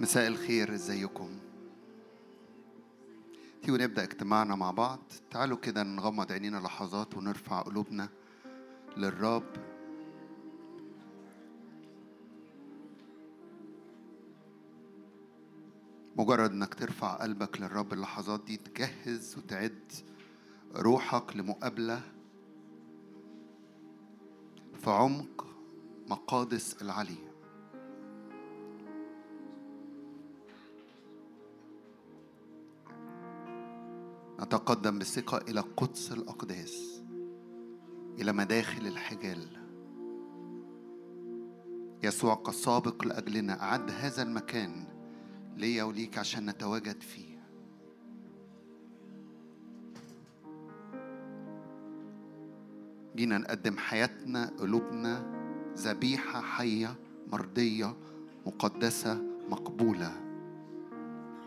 مساء الخير إزيكم؟ تيجوا نبدأ اجتماعنا مع بعض. تعالوا كده نغمض عينينا لحظات ونرفع قلوبنا للرب. مجرد إنك ترفع قلبك للرب اللحظات دي تجهز وتعد روحك لمقابلة في عمق مقادس العلي. نتقدم بثقة إلى قدس الأقداس إلى مداخل الحجال. يسوع كسابق لأجلنا أعد هذا المكان ليا وليك عشان نتواجد فيه. جينا نقدم حياتنا قلوبنا ذبيحة حية مرضية مقدسة مقبولة.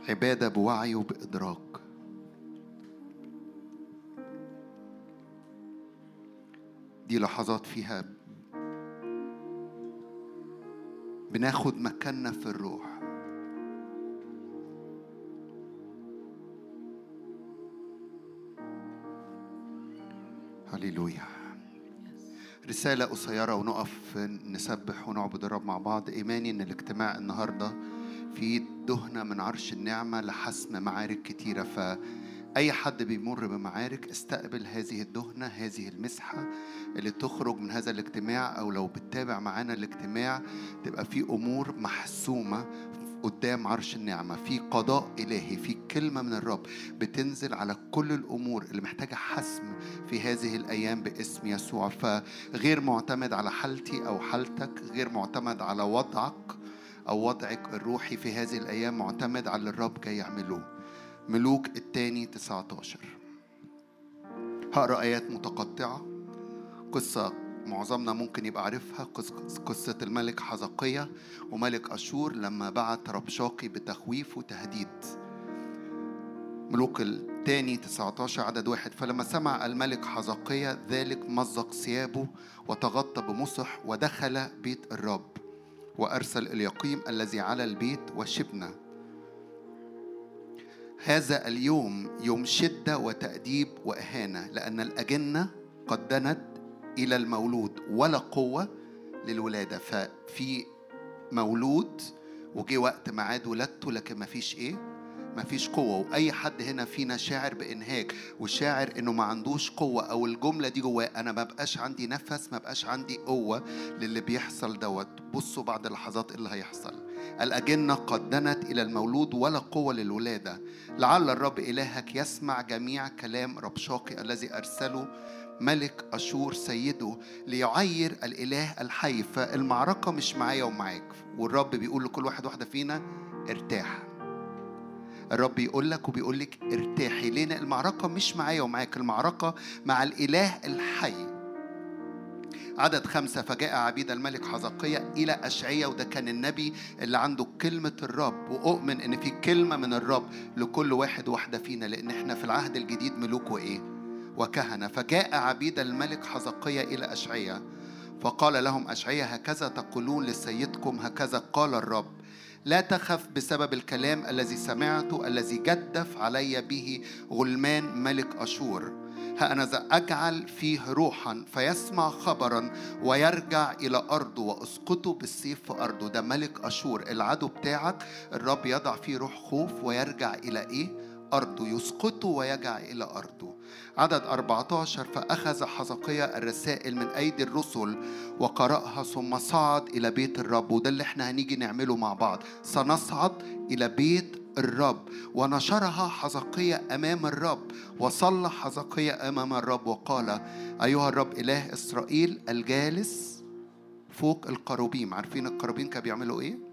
عبادة بوعي وبإدراك. دي لحظات فيها بناخد مكاننا في الروح. هللويا. رسالة قصيرة ونقف نسبح ونعبد الرب مع بعض. إيماني إن الاجتماع النهاردة في دهنة من عرش النعمة لحسم معارك كتيرة. فأي حد بيمر بمعارك استقبل هذه الدهنة هذه المسحة اللي تخرج من هذا الاجتماع أو لو بتتابع معانا الاجتماع تبقى في أمور محسومة قدام عرش النعمة. في قضاء إلهي في كلمة من الرب بتنزل على كل الأمور اللي محتاجة حسم في هذه الأيام باسم يسوع. فغير معتمد على حالتي أو حالتك غير معتمد على وضعك أو وضعك الروحي في هذه الأيام معتمد على الرب جاي يعمله. ملوك الثاني 19 هقرأ آيات متقطعة. قصة معظمنا ممكن يبقى عارفها. قصة الملك حزقية وملك أشور لما بعت ربشاقي بتخويف وتهديد. ملوك الثاني 19 عدد واحد. فلما سمع الملك حزقية ذلك مزق ثيابه وتغطى بمصح ودخل بيت الرب وأرسل اليقيم الذي على البيت وشبنة. هذا اليوم يوم شدة وتأديب وإهانة لأن الأجنة قد دنت إلى المولود ولا قوة للولادة. ففي مولود وجي وقت ميعاد ولادته لكن مفيش إيه؟ مفيش قوة وأي حد هنا فينا شاعر بإنهاك وشاعر إنه ما عندوش قوة أو الجملة دي جواه أنا ما بقاش عندي نفس ما بقاش عندي قوة للي بيحصل دوت. بصوا بعد لحظات اللي هيحصل. الأجنة قد دنت إلى المولود ولا قوة للولادة. لعل الرب إلهك يسمع جميع كلام ربشاقي الذي أرسله ملك أشور سيده ليعير الإله الحي. فالمعركة مش معايا ومعاك. والرب بيقول لكل واحد واحدة فينا ارتاح. الرب يقول لك وبيقول لك ارتاحي ليه المعركة مش معايا ومعاك المعركة مع الإله الحي. عدد خمسة فجاء عبيد الملك حزقية إلى أشعية وده كان النبي اللي عنده كلمة الرب. وأؤمن إن في كلمة من الرب لكل واحد واحدة فينا لأن إحنا في العهد الجديد ملوك وإيه؟ وكهنة. فجاء عبيد الملك حزقية إلى أشعية فقال لهم أشعية هكذا تقولون لسيدكم هكذا قال الرب. لا تخف بسبب الكلام الذي سمعته الذي جدف علي به غلمان ملك أشور ها أنا أجعل فيه روحا فيسمع خبرا ويرجع إلى أرضه وأسقطه بالسيف في أرضه ده ملك أشور العدو بتاعك الرب يضع فيه روح خوف ويرجع إلى إيه؟ أرضه يسقطه ويرجع إلى أرضه. عدد 14 فأخذ حزقية الرسائل من أيدي الرسل وقرأها ثم صعد إلى بيت الرب وده اللي إحنا هنيجي نعمله مع بعض. سنصعد إلى بيت الرب ونشرها حزقية أمام الرب وصلى حزقية أمام الرب وقال أيها الرب إله إسرائيل الجالس فوق القروبيم عارفين القروبيم كانوا بيعملوا إيه؟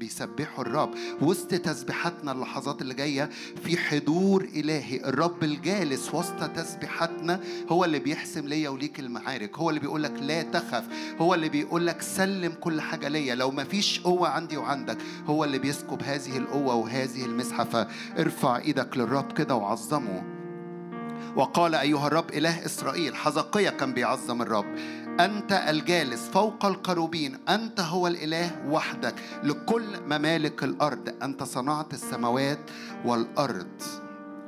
بيسبحوا الرب. وسط تسبيحاتنا اللحظات اللي جاية في حضور إلهي. الرب الجالس وسط تسبيحاتنا هو اللي بيحسم ليا وليك المعارك. هو اللي بيقول لك لا تخف. هو اللي بيقول لك سلم كل حاجة ليا. لو ما فيش قوة عندي وعندك هو اللي بيسكب هذه القوة وهذه المسحة فارفع إيدك للرب كده وعظمه. وقال أيها الرب إله إسرائيل حزقية كان بيعظم الرب. أنت الجالس فوق القروبين أنت هو الإله وحدك. لكل ممالك الأرض أنت صنعت السماوات والأرض.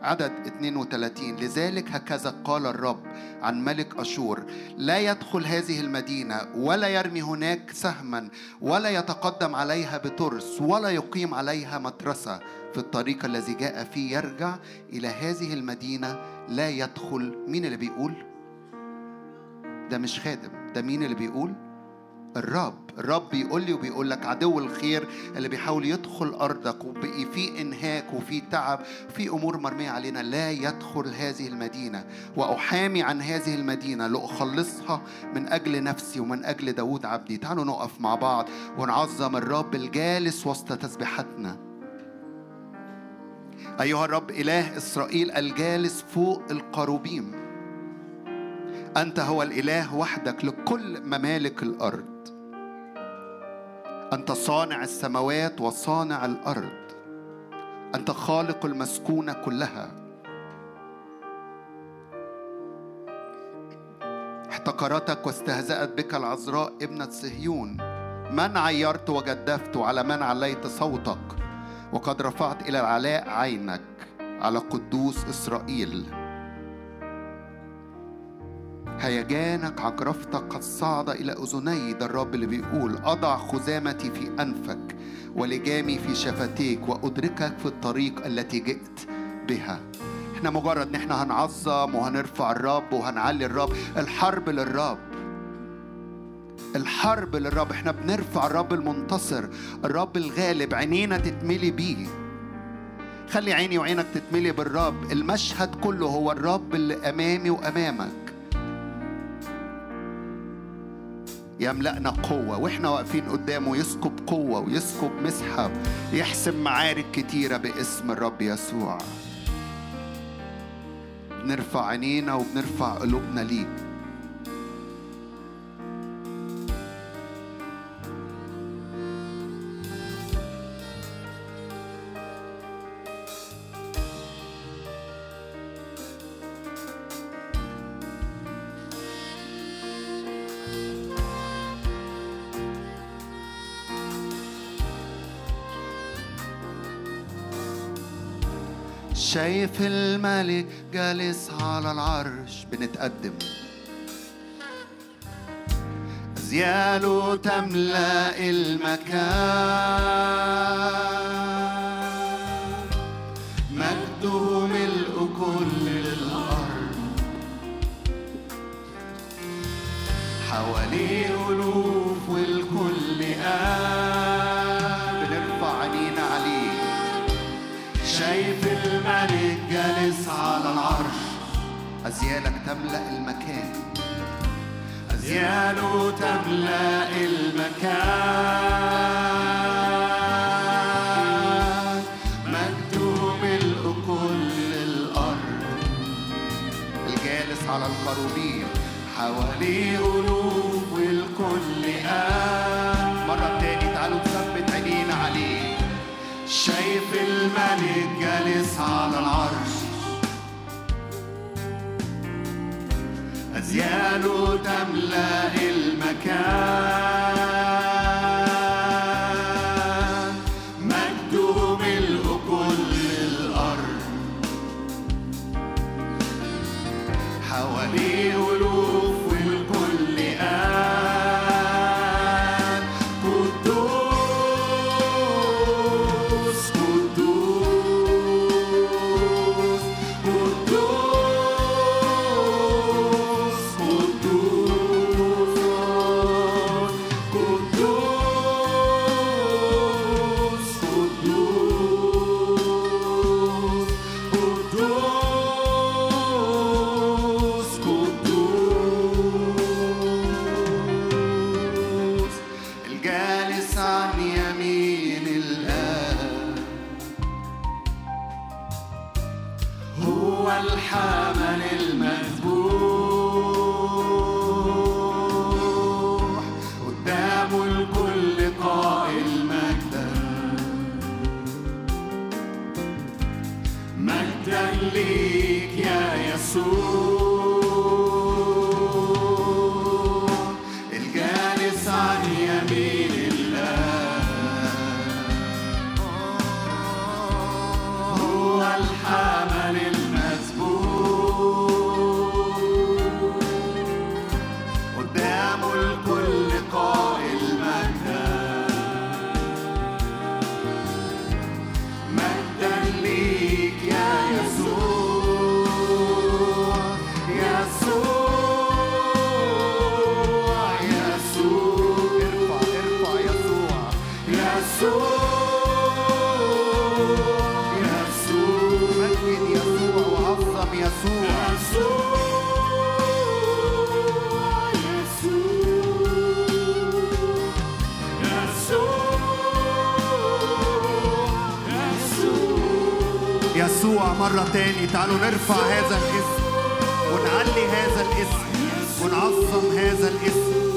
عدد 32 لذلك هكذا قال الرب عن ملك أشور لا يدخل هذه المدينة ولا يرمي هناك سهما ولا يتقدم عليها بترس ولا يقيم عليها مترسة في الطريق الذي جاء فيه يرجع إلى هذه المدينة لا يدخل. مين اللي بيقول؟ ده مش خادم. ده مين اللي بيقول الرب الرب بيقول لي وبيقول لك عدو الخير اللي بيحاول يدخل أرضك وبقي في إنهاك وفي تعب في أمور مرمية علينا لا يدخل هذه المدينة. وأحامي عن هذه المدينة لأخلصها من أجل نفسي ومن أجل داود عبدي. تعالوا نقف مع بعض ونعظم الرب الجالس وسط تسبيحاتنا. أيها الرب إله إسرائيل الجالس فوق القروبيم أنت هو الإله وحدك لكل ممالك الأرض. أنت صانع السماوات وصانع الأرض. أنت خالق المسكونة كلها. احتقرتك واستهزأت بك العذراء ابنة صهيون. من عيرت وجدفت على من عليت صوتك. وقد رفعت إلى العلاء عينك على قدوس إسرائيل. هيجانك عجرفتك قد صعد إلى أذني ده الرب اللي بيقول أضع خزامتي في أنفك ولجامي في شفتيك وأدركك في الطريق التي جئت بها. إحنا مجرد إن إحنا هنعظم وهنرفع الرب وهنعلي الرب الحرب للرب الحرب للرب. إحنا بنرفع الرب المنتصر الرب الغالب عينينا تتملي بيه. خلي عيني وعينك تتملي بالرب المشهد كله هو الرب اللي أمامي وأمامك. يملأنا قوة وإحنا واقفين قدامه يسكب قوة ويسكب مسحة يحسم معارك كتيرة باسم الرب يسوع. بنرفع عينينا وبنرفع قلوبنا ليك شايف الملك جالس على العرش بنتقدم. أزياله تملأ المكان. تملأ المكان. أزياله تملأ المكان. مجده ملء كل الأرض الجالس على القروبين حواليه ألوف والكل قام مرة تاني تعالوا نثبت عينينا عليه. شايف الملك جالس على العرش. أزياله تملأ المكان. مرة تاني. تعالوا نرفع هذا الاسم ونعلي هذا الاسم ونعظم هذا الاسم.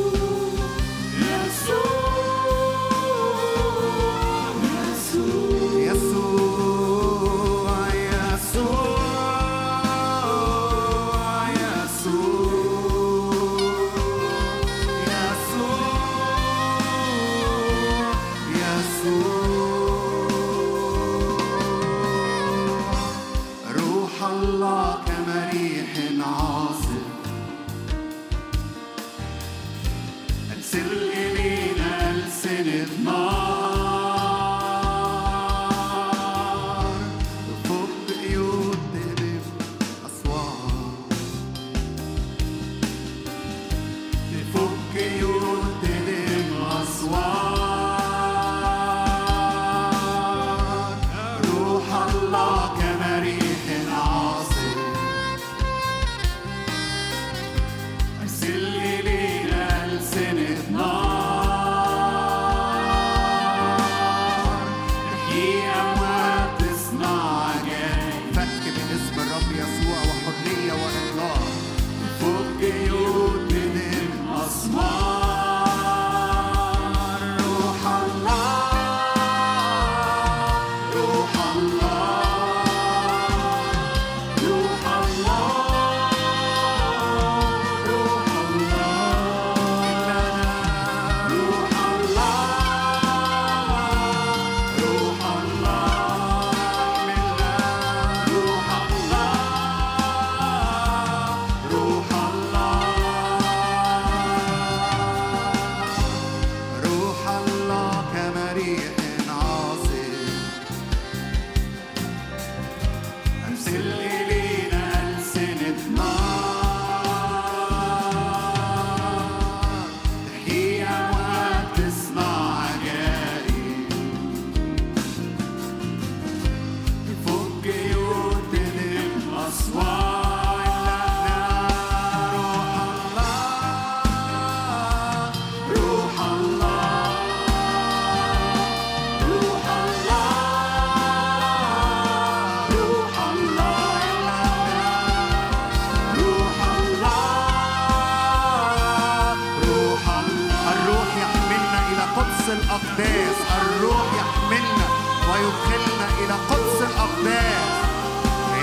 ويدخلنا إلى قدس الأقداس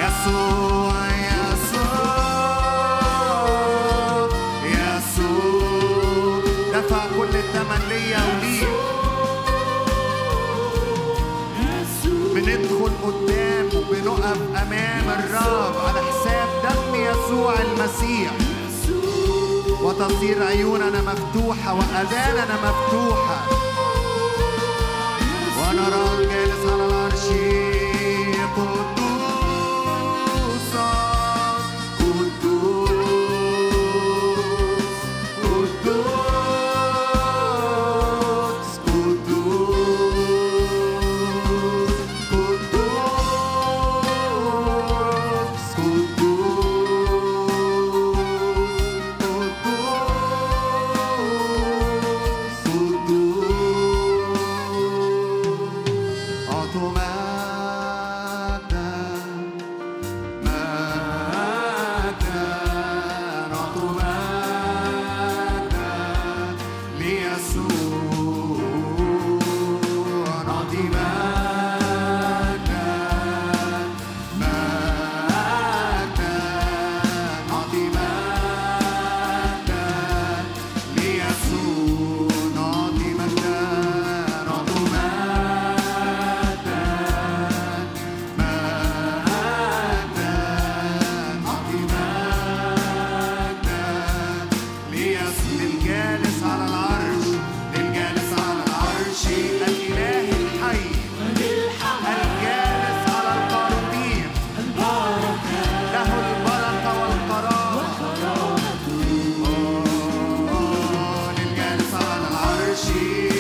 يسوع يسوع يسوع. دفع كل الثمن ليا وليك بندخل قدام وبنقف أمام الرب على حساب دم يسوع المسيح. وتصير عيوننا مفتوحة وأذاننا مفتوحة. ونرى الجلال she she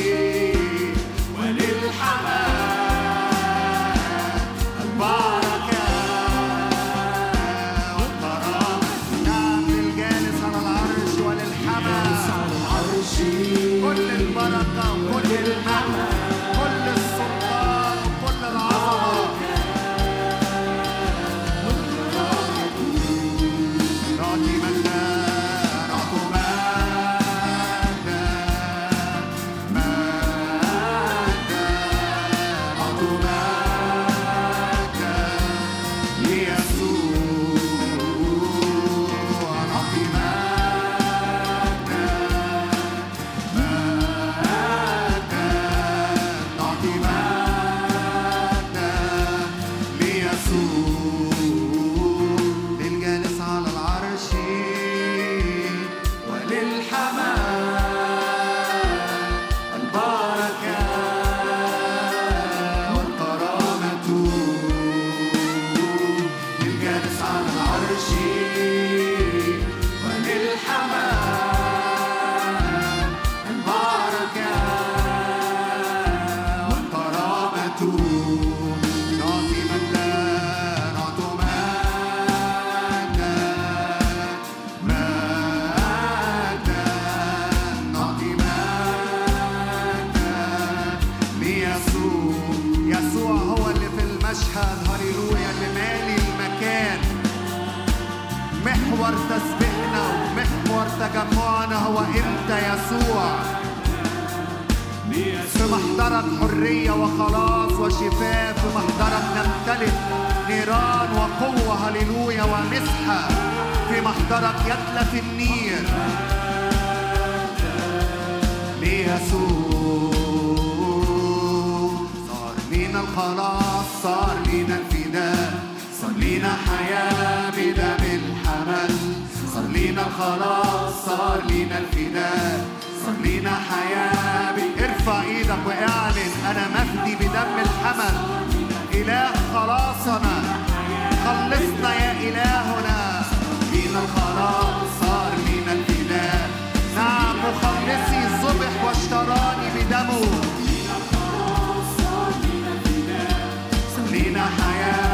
الخلاص صار لينا الفداء صار لينا حياة ارفع إيدك واعلن أنا مفدي بدم الحمل اله خلاصنا خلصنا يا الهنا لينا الخلاص صبح واشتراني بدمه لينا حياة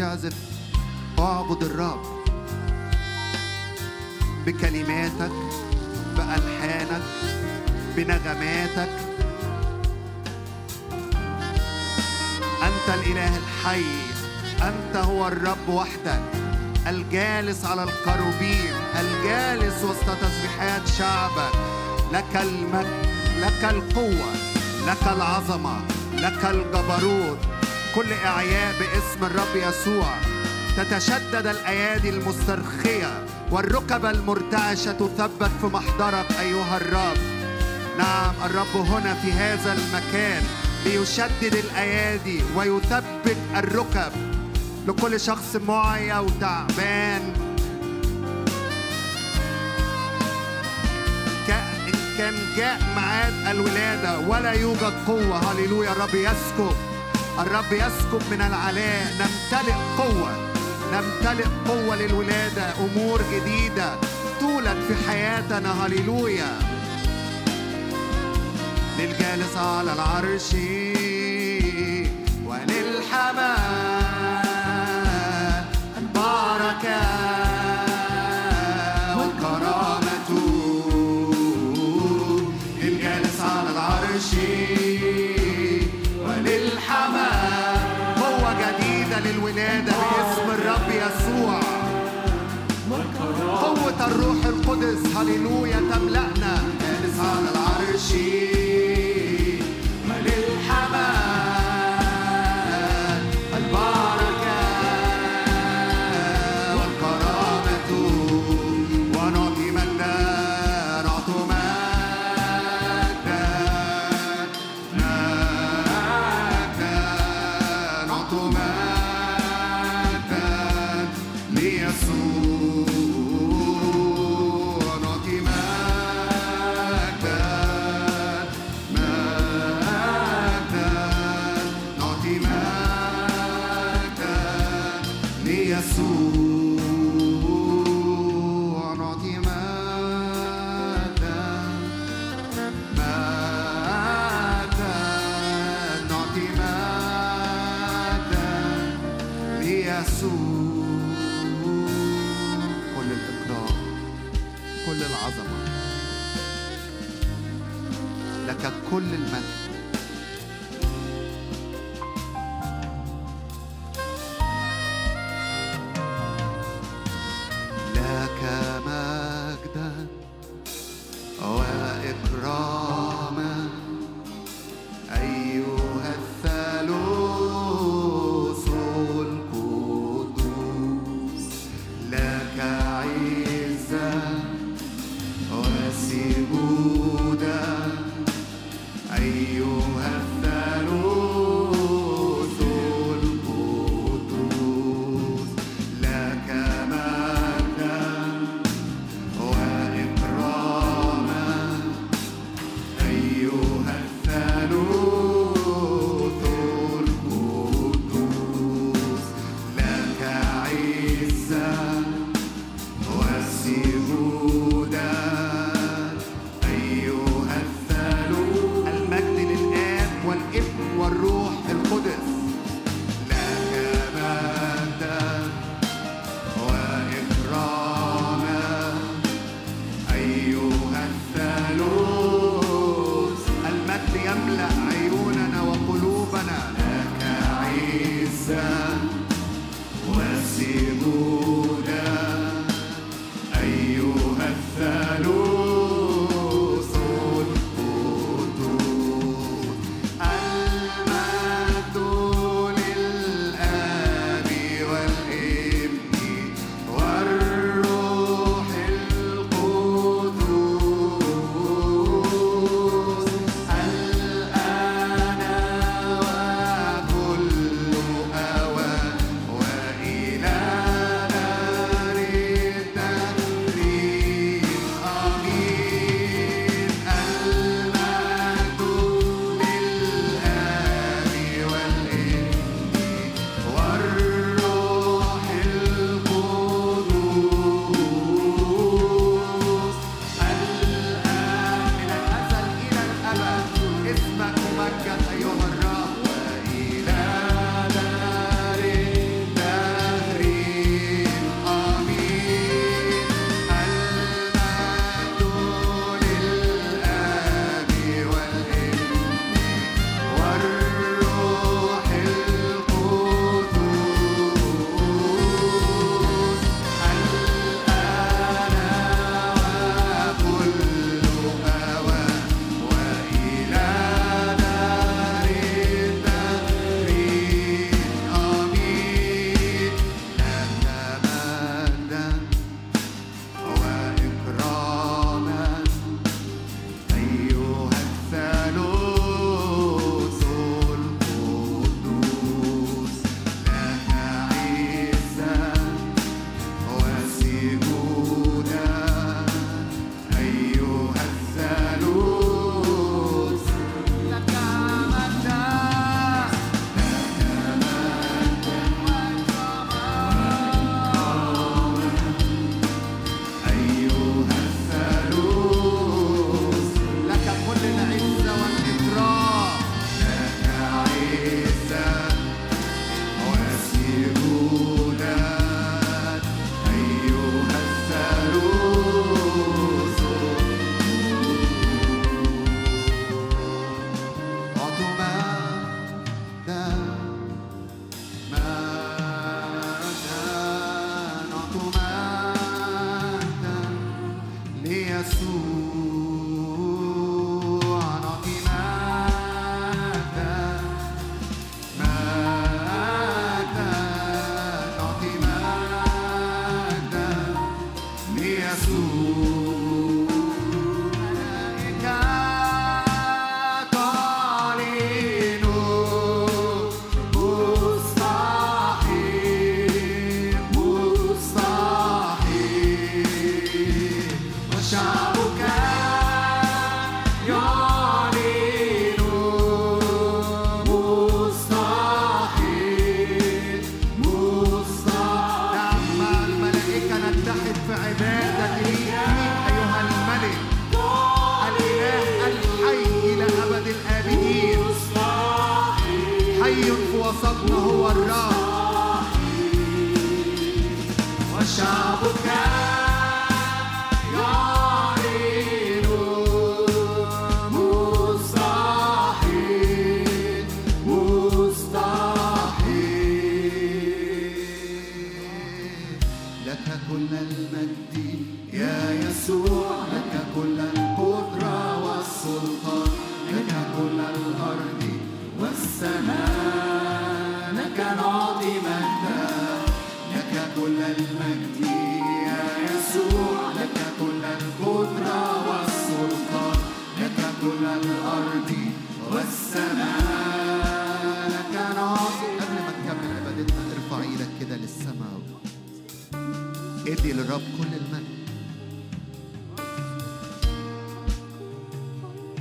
بتعزف اعبد الرب بكلماتك بألحانك بنغماتك. أنت الإله الحي أنت هو الرب وحدك الجالس على الكروبيم الجالس وسط تسبيحات شعبك. لك المجد لك القوة لك العظمة لك الجبروت. كل إعياء باسم الرب يسوع. تتشدد الأيادي المسترخية والركب المرتعشة تثبت في محضرك أيها الرب. نعم الرب هنا في هذا المكان ليشدد الأيادي ويثبت الركب. لكل شخص معيا وتعبان ك- إن كان جاء ميعاد الولادة ولا يوجد قوة. هللويا الرب يسكب. الرب يسكب من العلاء. نمتلئ قوة. نمتلئ قوة للولادة. أمور جديدة تولد في حياتنا. هللويا. للجالس على العرش وللحمام. البركة هللويا تملأنا. جالس على كل الإكرام كل العظمة. لك كل المجد.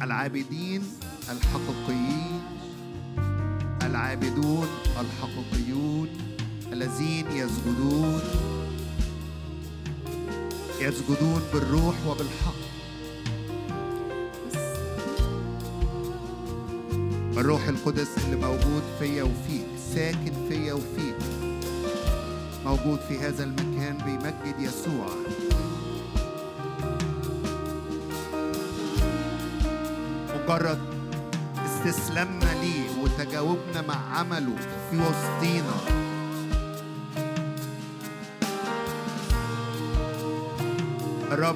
العابدين الحقيقيين العابدون الحقيقيون الذين يسجدون يسجدون بالروح وبالحق. الروح القدس اللي موجود فيا وفيك ساكن فيا وفيك موجود في هذا المكان بيمجد يسوع. مجرد استسلامنا ليه وتجاوبنا مع عمله في وسطينا. الرب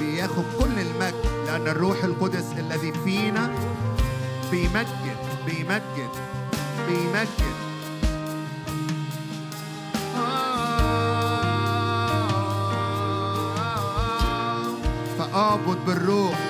بياخد كل المجد لأن الروح القدس الذي فينا بيمجد بيمجد بيمجد. فأعبد بالروح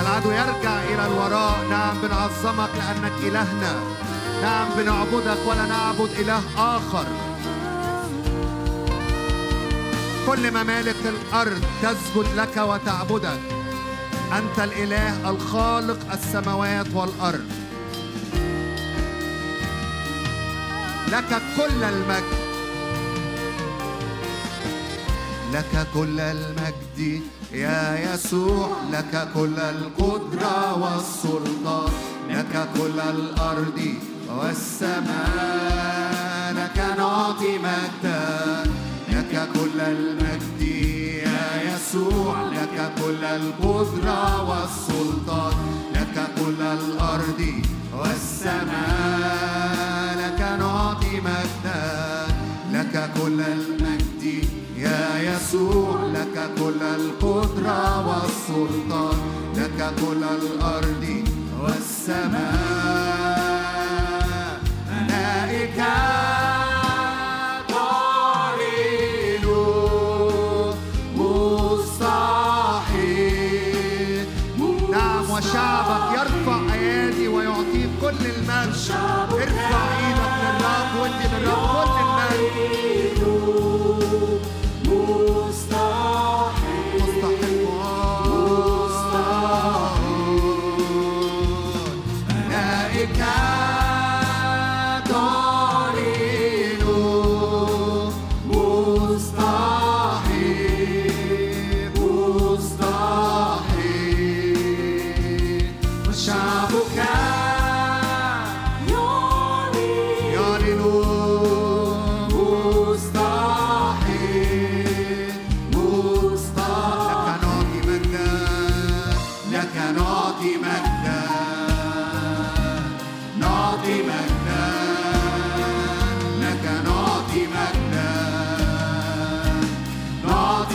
العدو يرجع إلى الوراء. نعم بنعظمك لأنك إلهنا. نعم بنعبدك ولا نعبد إله آخر. كل ممالك الأرض تسجد لك وتعبدك. أنت الإله الخالق السماوات والأرض. لك كل المجد. لك كل المجد يا يسوع لك كل القدرة والسلطان لك كل الأرض والسماء لك نعطي مجدا لك كل المجد يا يسوع لك كل القدرة والسلطان لك كل الأرض والسماء لك نعطي مجدا لك كل المجد يسوع لك كل القدرة والسلطان لك كل الأرض والسماء.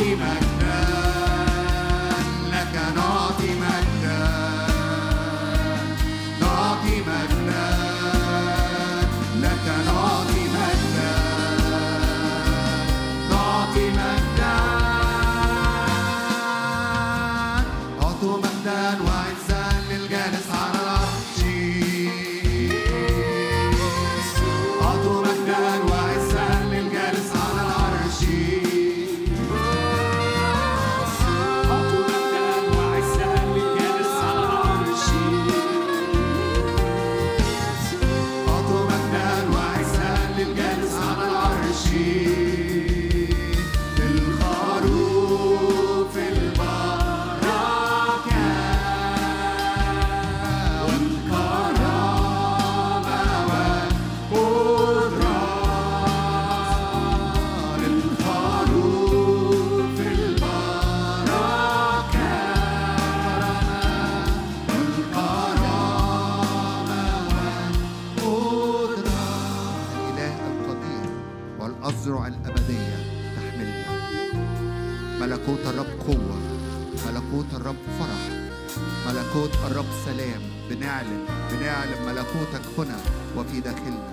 نعطي مجدا هنا وفي داخلنا.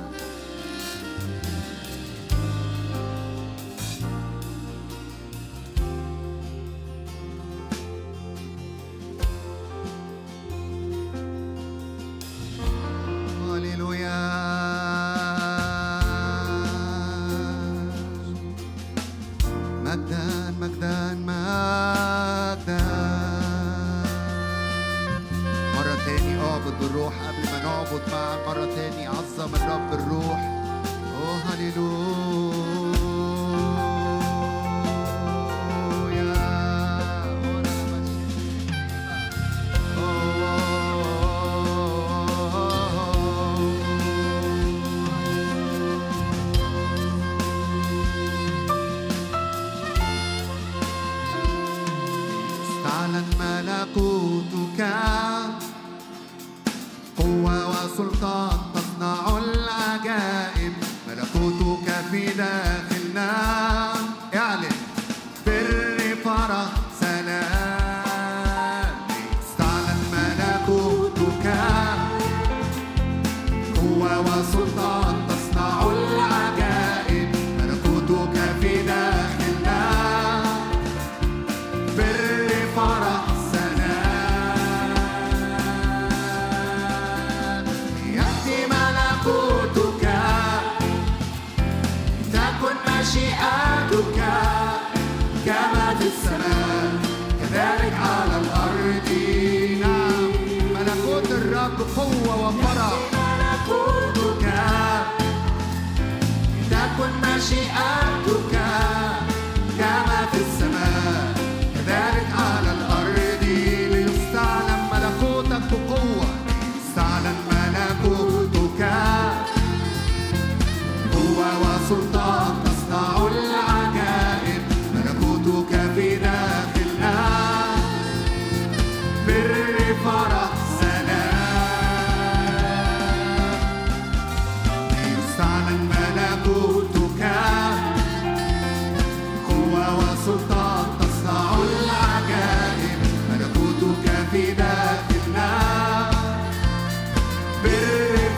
Bere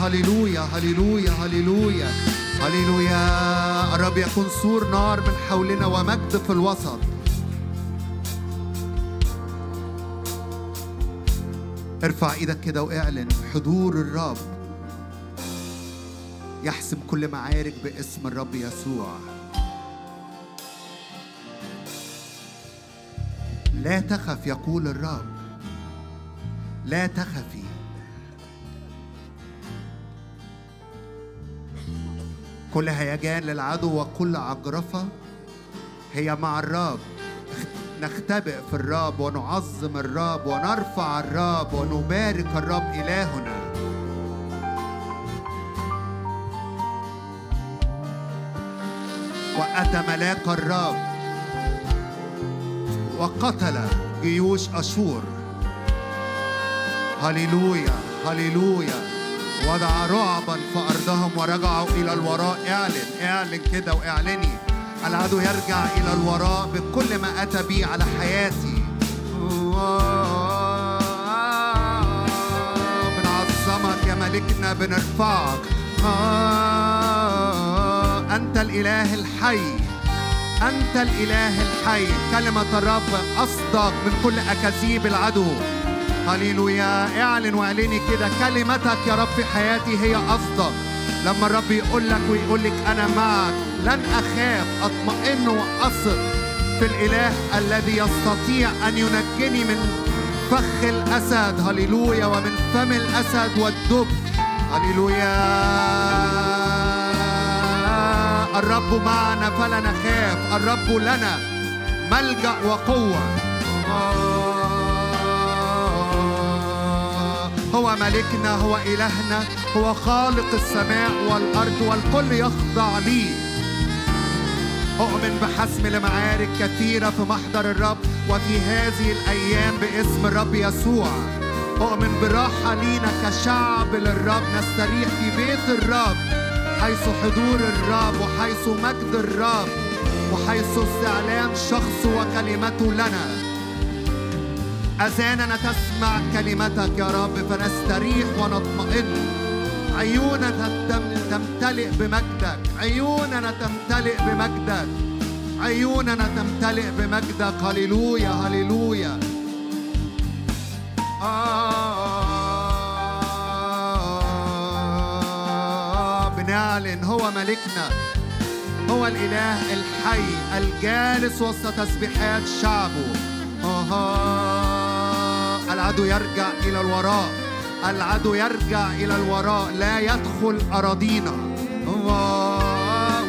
هللويا. هللويا هللويا هللويا. الرب يكون سور نار من حولنا ومجد في الوسط. ارفع إيدك كده واعلن حضور الرب. يحسم كل معارك باسم الرب يسوع. لا تخف يقول الرب. لا تخفي كل هيجان للعدو وكل عجرفة هي مع الرب. نختبئ في الرب ونعظم الرب ونرفع الرب ونبارك الرب إلهنا. وأتى ملاك الرب. وقتل جيوش أشور. هللويا هللويا. وضع رعبا في أرضهم ورجعوا إلى الوراء. إعلن إعلن كده وإعلني. العدو يرجع إلى الوراء بكل ما أتى بي على حياتي. بنعظمك يا ملكنا بنرفعك. أنت الإله الحي. أنت الإله الحي. كلمة الرب أصدق من كل أكاذيب العدو. هللويا. اعلن واعلني كده. كلمتك يا رب في حياتي هي أصدق. لما الرب يقول لك ويقول لك أنا معك لن أخاف. أطمئن وأثق في الإله الذي يستطيع أن ينجني من فخ الأسد. هللويا. ومن فم الأسد والدب. هللويا. الرب معنا فلا نخاف الرب لنا ملجأ وقوة. هو ملكنا هو إلهنا هو خالق السماء والأرض والكل يخضع لي. أؤمن بحسم لمعارك كثيرة في محضر الرب وفي هذه الأيام باسم الرب يسوع. أؤمن براحة لينا كشعب للرب نستريح في بيت الرب. حيث حضور الرب وحيث مجد الرب وحيث استعلان شخص وكلمته لنا. أذاننا تسمع كلمتك يا رب فنستريح ونطمئن. عيوننا تمتلئ بمجدك. عيوننا تمتلئ بمجدك. عيوننا تمتلئ بمجدك. هللويا هللويا. آه. بنعلن هو ملكنا. هو الإله الحي الجالس وسط تسبيحات شعبه آه العدو يرجع إلى الوراء. العدو يرجع إلى الوراء. لا يدخل أراضينا.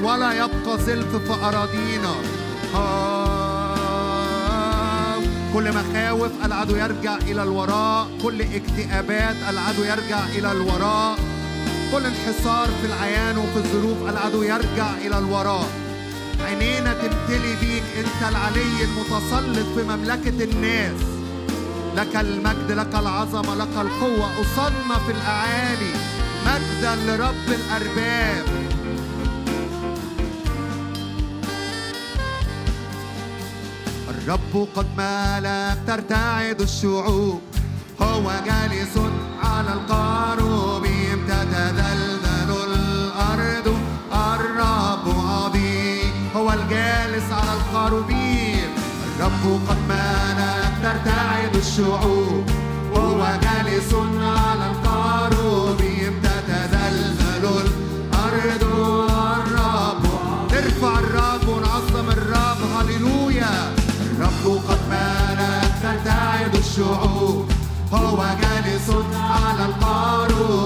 ولا يبقى زلف في أراضينا. كل مخاوف العدو يرجع إلى الوراء. كل اكتئابات العدو يرجع إلى الوراء. كل انحصار في العيان وفي الظروف العدو يرجع إلى الوراء. عينينا تمتلي بيك أنت العلي المتسلط في مملكة الناس. لك المجد لك العظمة لك القوة. أصلنا في الأعالي مجدا لرب الأرباب. الرب قد مالك ترتعد الشعوب هو جالس على القاروبيم تتذلذل الأرض. الرب عظيم هو الجالس على القاروبيم الرب قد مالك ترتعد الشعوب هو جالس على القاروبيم تتذلذل الأرض. الرب نرفع الرب ونعظم الرب. هللويا. الرب قد مالك ترتعد الشعوب هو جالس على القاروب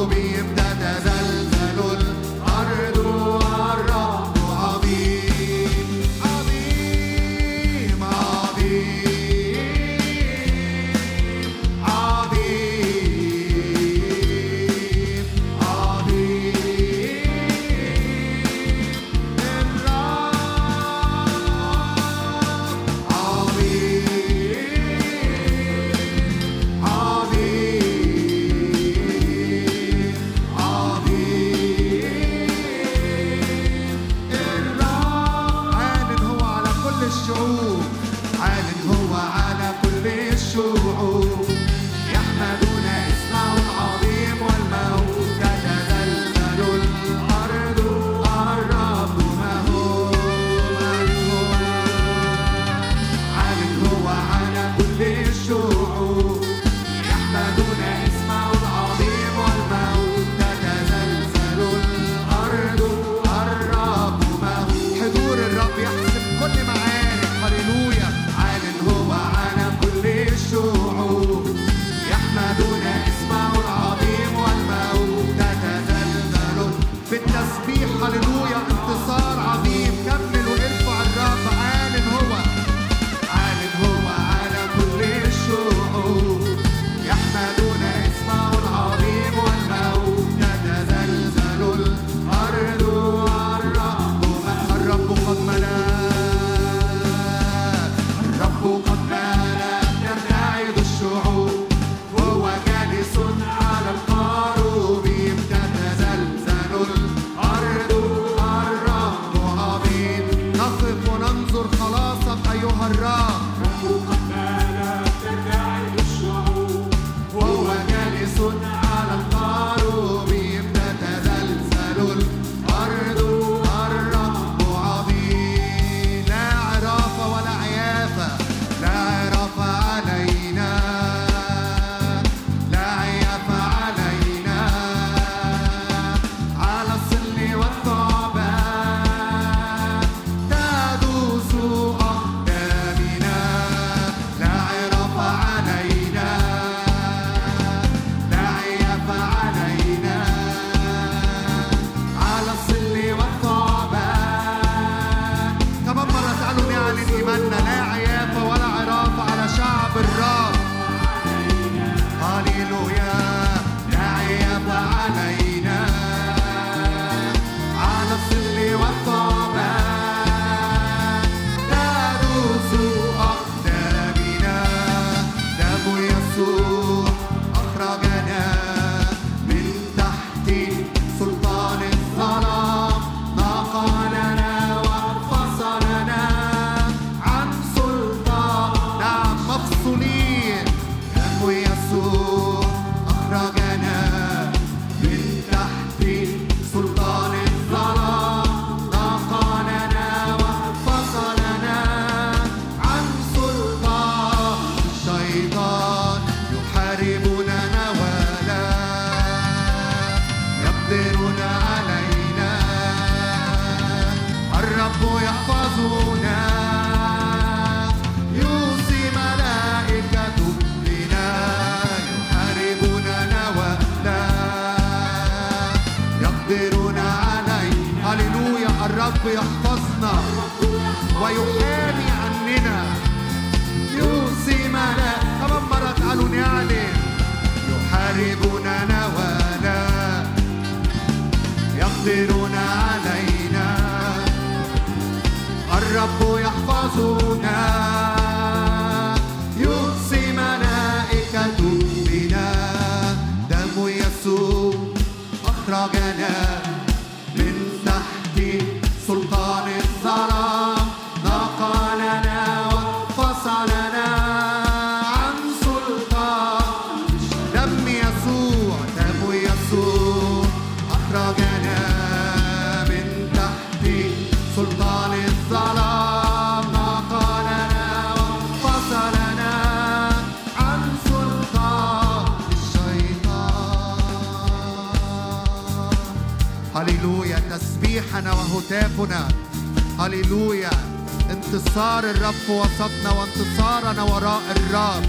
انتصار الرب في وسطنا وانتصارنا وراء الرب.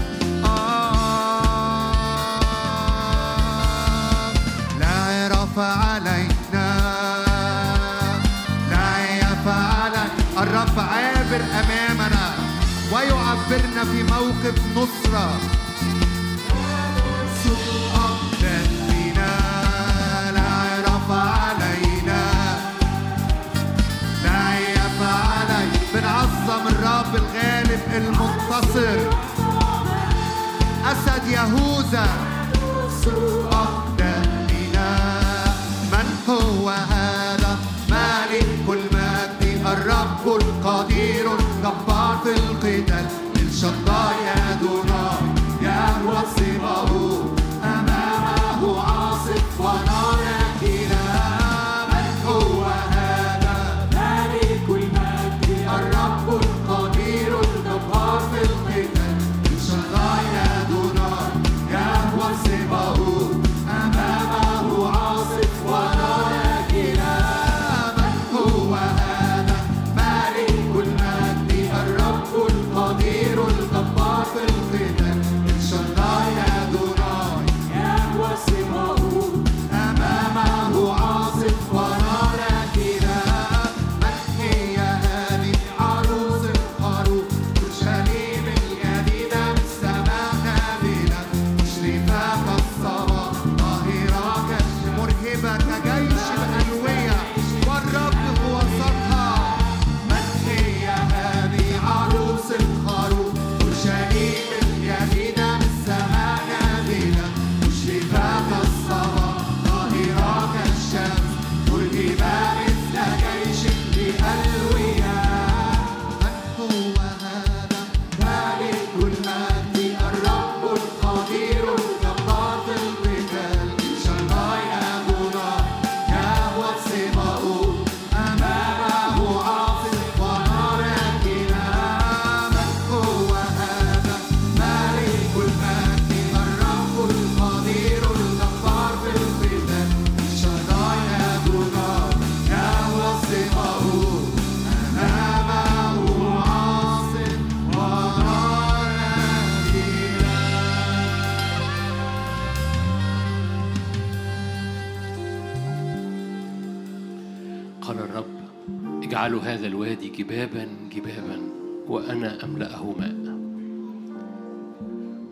آه. لا عرف علينا. لا يفعل. الرب عابر أمامنا ويعبرنا في موقف نصرة. المنتصر أسد يهوذا. أقدامنا من هو هذا؟ مالك المجد الرب القدير الجبار في القتال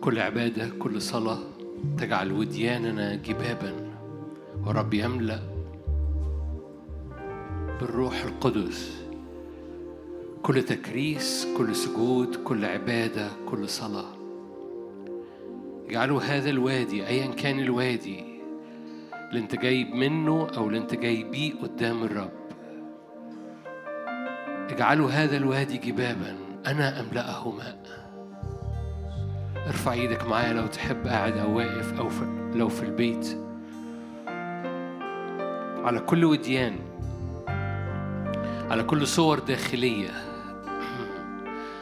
كل عبادة كل صلاة تجعل ودياننا جبابا. ورب يملأ بالروح القدس. كل تكريس كل سجود كل عبادة كل صلاة. اجعلوا هذا الوادي أيا كان الوادي اللي انت جايب منه أو اللي انت جاي بيه قدام الرب. اجعلوا هذا الوادي جبابا. أنا أملأه ماء ارفع إيدك معايا لو تحب قاعد أو واقف أو في لو في البيت. على كل وديان على كل صور داخلية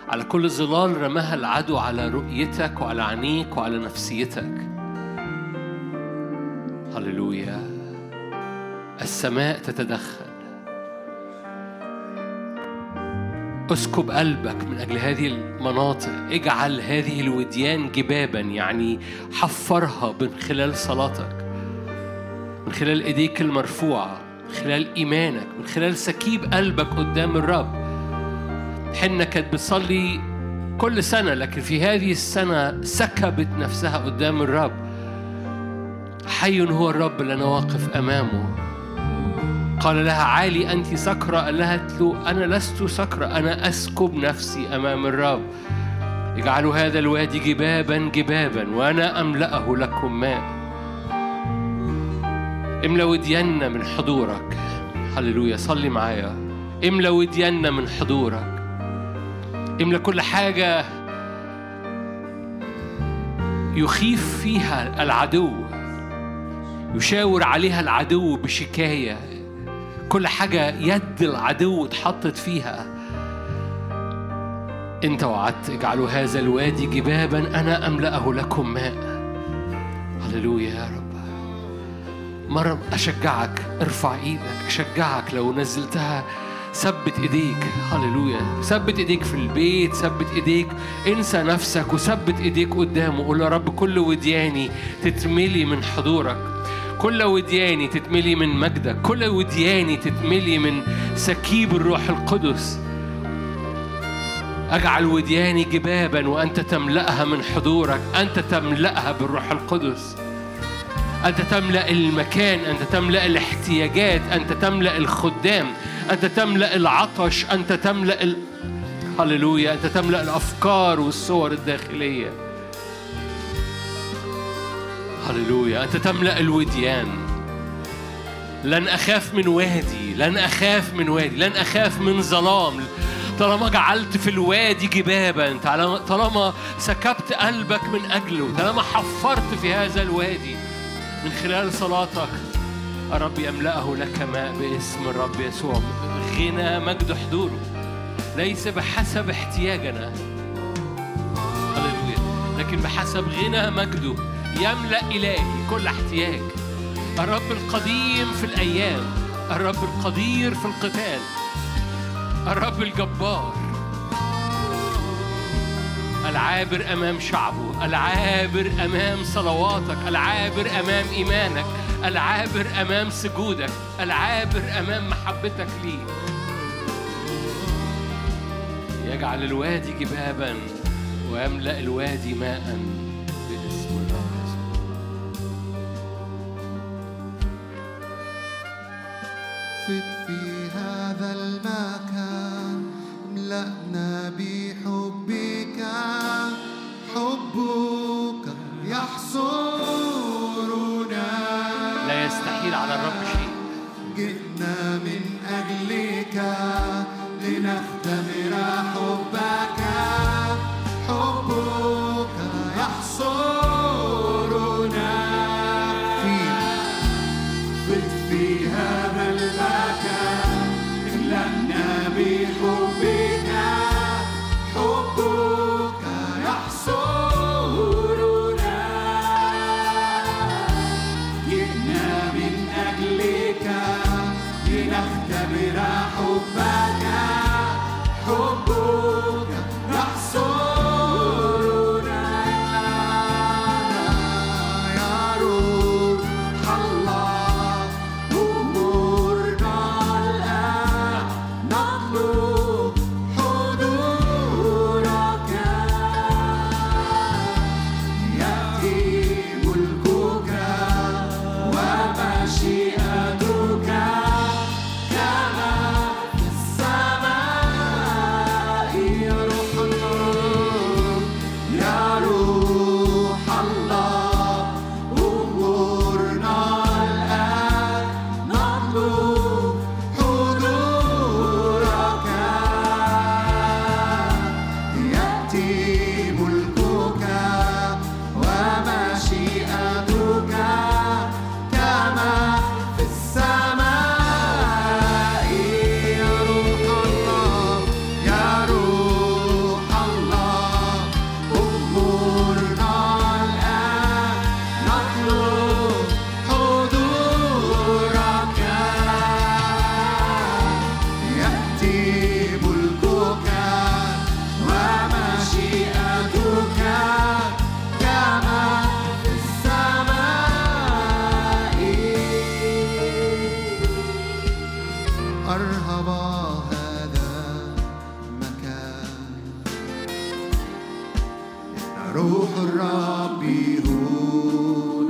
على كل ظلال رماها العدو على رؤيتك وعلى عينيك وعلى نفسيتك. هللويا. السماء تتدخل. اسكب قلبك من أجل هذه المناطق. اجعل هذه الوديان جبابا يعني حفرها من خلال صلاتك من خلال إيديك المرفوعة من خلال إيمانك من خلال سكيب قلبك قدام الرب. حنة كانت بتصلي كل سنة لكن في هذه السنة سكبت نفسها قدام الرب. حي هو الرب اللي أنا واقف أمامه. قال لها عالي أنت سكرة. قال لها له أنا لست سكرة أنا أسكب نفسي أمام الرب. اجعلوا هذا الوادي جبابا جبابا وأنا أملأه لكم ماء املأ ودينا من حضورك. هللويا صلي معايا. املأ ودينا من حضورك. املأ كل حاجة يخيف فيها العدو يشاور عليها العدو بشكاية. كل حاجة يد العدو اتحطت فيها. انت وعدت اجعلوا هذا الوادي جبابا أنا أملأه لكم. ماء هللويا يا رب. مرة أشجعك ارفع إيدك أشجعك لو نزلتها. ثبت إيديك. هللويا. ثبت إيديك في البيت ثبت إيديك. انسى نفسك وثبت إيديك قدامه. قول يا رب كل ودياني تتملي من حضورك. كل ودياني تتملي من مجدك كل ودياني تتملي من سكيب الروح القدس. أجعل ودياني جبابا وأنت تملأها من حضورك أنت تملأها بالروح القدس. أنت تملأ المكان أنت تملأ الاحتياجات أنت تملأ الخدام أنت تملأ العطش أنت تملأ ال... هللويا أنت تملأ الأفكار والصور الداخلية. هللويا. أنت تملأ الوديان. لن أخاف من وادي لن أخاف من وادي لن أخاف من ظلام. طالما جعلت في الوادي جبابا طالما- سكبت قلبك من أجله طالما حفرت في هذا الوادي من خلال صلاتك الرب يملأه لك ماء باسم الرب يسوع. غنى مجد حضوره. ليس بحسب احتياجنا. هللويا. لكن بحسب غنى مجده. يملأ إلهي كل احتياج. الرب القديم في الأيام الرب القدير في القتال الرب الجبار. العابر أمام شعبه العابر أمام صلواتك العابر أمام إيمانك العابر أمام سجودك العابر أمام محبتك ليه. يجعل الوادي جبابا ويملأ الوادي ماء روح الرب هنا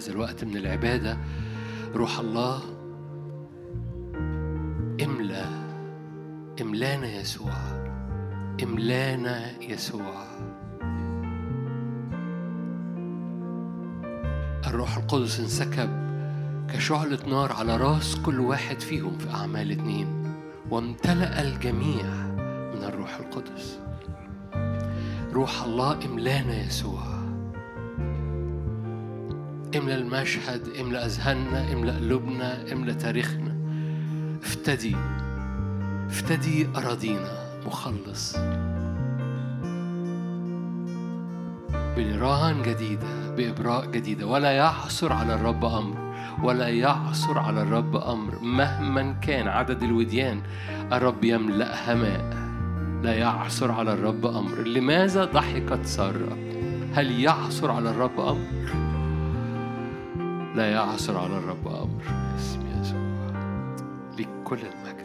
هذا الوقت من العبادة روح الله املى املانا يسوع املانا يسوع. الروح القدس انسكب كشعلة نار على راس كل واحد فيهم في أعمال اتنين وامتلأ الجميع من الروح القدس. روح الله املانا يسوع. املى المشهد املى أذهاننا املى قلوبنا املى تاريخنا. افتدي افتدي أراضينا مخلص. بنيران جديدة بإبراء جديدة. ولا يعثر على الرب أمر ولا يعثر على الرب أمر. مهما كان عدد الوديان الرب يملأها ماء. لا يعثر على الرب أمر. لماذا ضحكت سارة؟ هل يعثر على الرب أمر؟ لا يعثر على الرب أمر. باسم يسوع لكل المجد